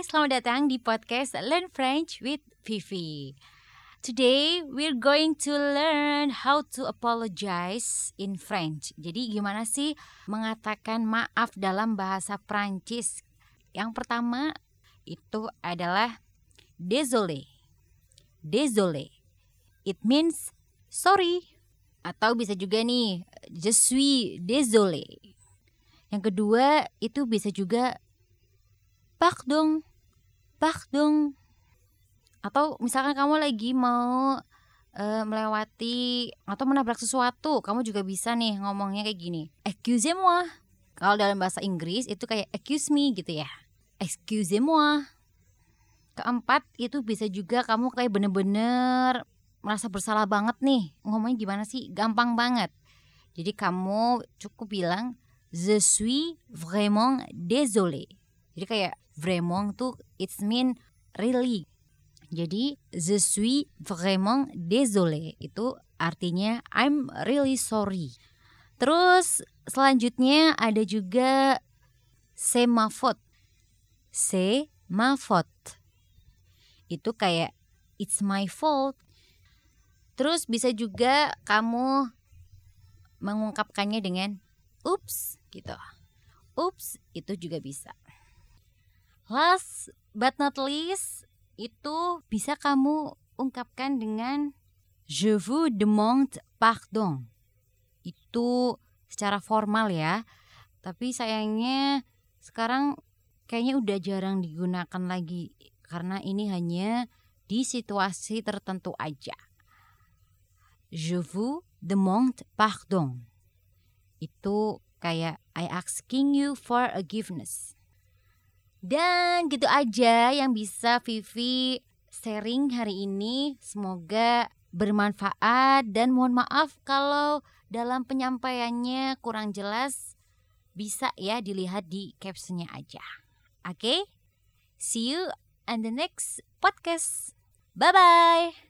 Selamat datang di podcast Learn French with Vivi. Today we're going to learn how to apologize in French. Jadi gimana sih mengatakan maaf dalam bahasa Prancis? Yang pertama itu adalah désolé. Désolé. It means sorry. Atau bisa juga nih, je suis désolé. Yang kedua itu bisa juga pardon, pardon. Atau misalkan kamu lagi mau uh, melewati atau menabrak sesuatu, kamu juga bisa nih ngomongnya kayak gini. Excusez-moi. Kalau dalam bahasa Inggris itu kayak excuse me gitu ya. Excusez-moi. Keempat itu bisa juga kamu kayak bener-bener merasa bersalah banget nih. Ngomongnya gimana sih? Gampang banget. Jadi kamu cukup bilang je suis vraiment désolé. Jadi kayak vraiment tuh it's mean really. Jadi je suis vraiment désolé itu artinya I'm really sorry. Terus selanjutnya ada juga c'est ma faute. C'est ma faute. Itu kayak it's my fault. Terus bisa juga kamu mengungkapkannya dengan ups gitu. Ups itu juga bisa. Last but not least itu bisa kamu ungkapkan dengan je vous demande pardon. Itu secara formal ya. Tapi sayangnya sekarang kayaknya udah jarang digunakan lagi karena ini hanya di situasi tertentu aja. Je vous demande pardon. Itu kayak I asking you for forgiveness. Dan gitu aja yang bisa Vivi sharing hari ini. Semoga bermanfaat dan mohon maaf kalau dalam penyampaiannya kurang jelas. Bisa ya dilihat di captionnya aja. Oke? Okay? See you on the next podcast. Bye-bye.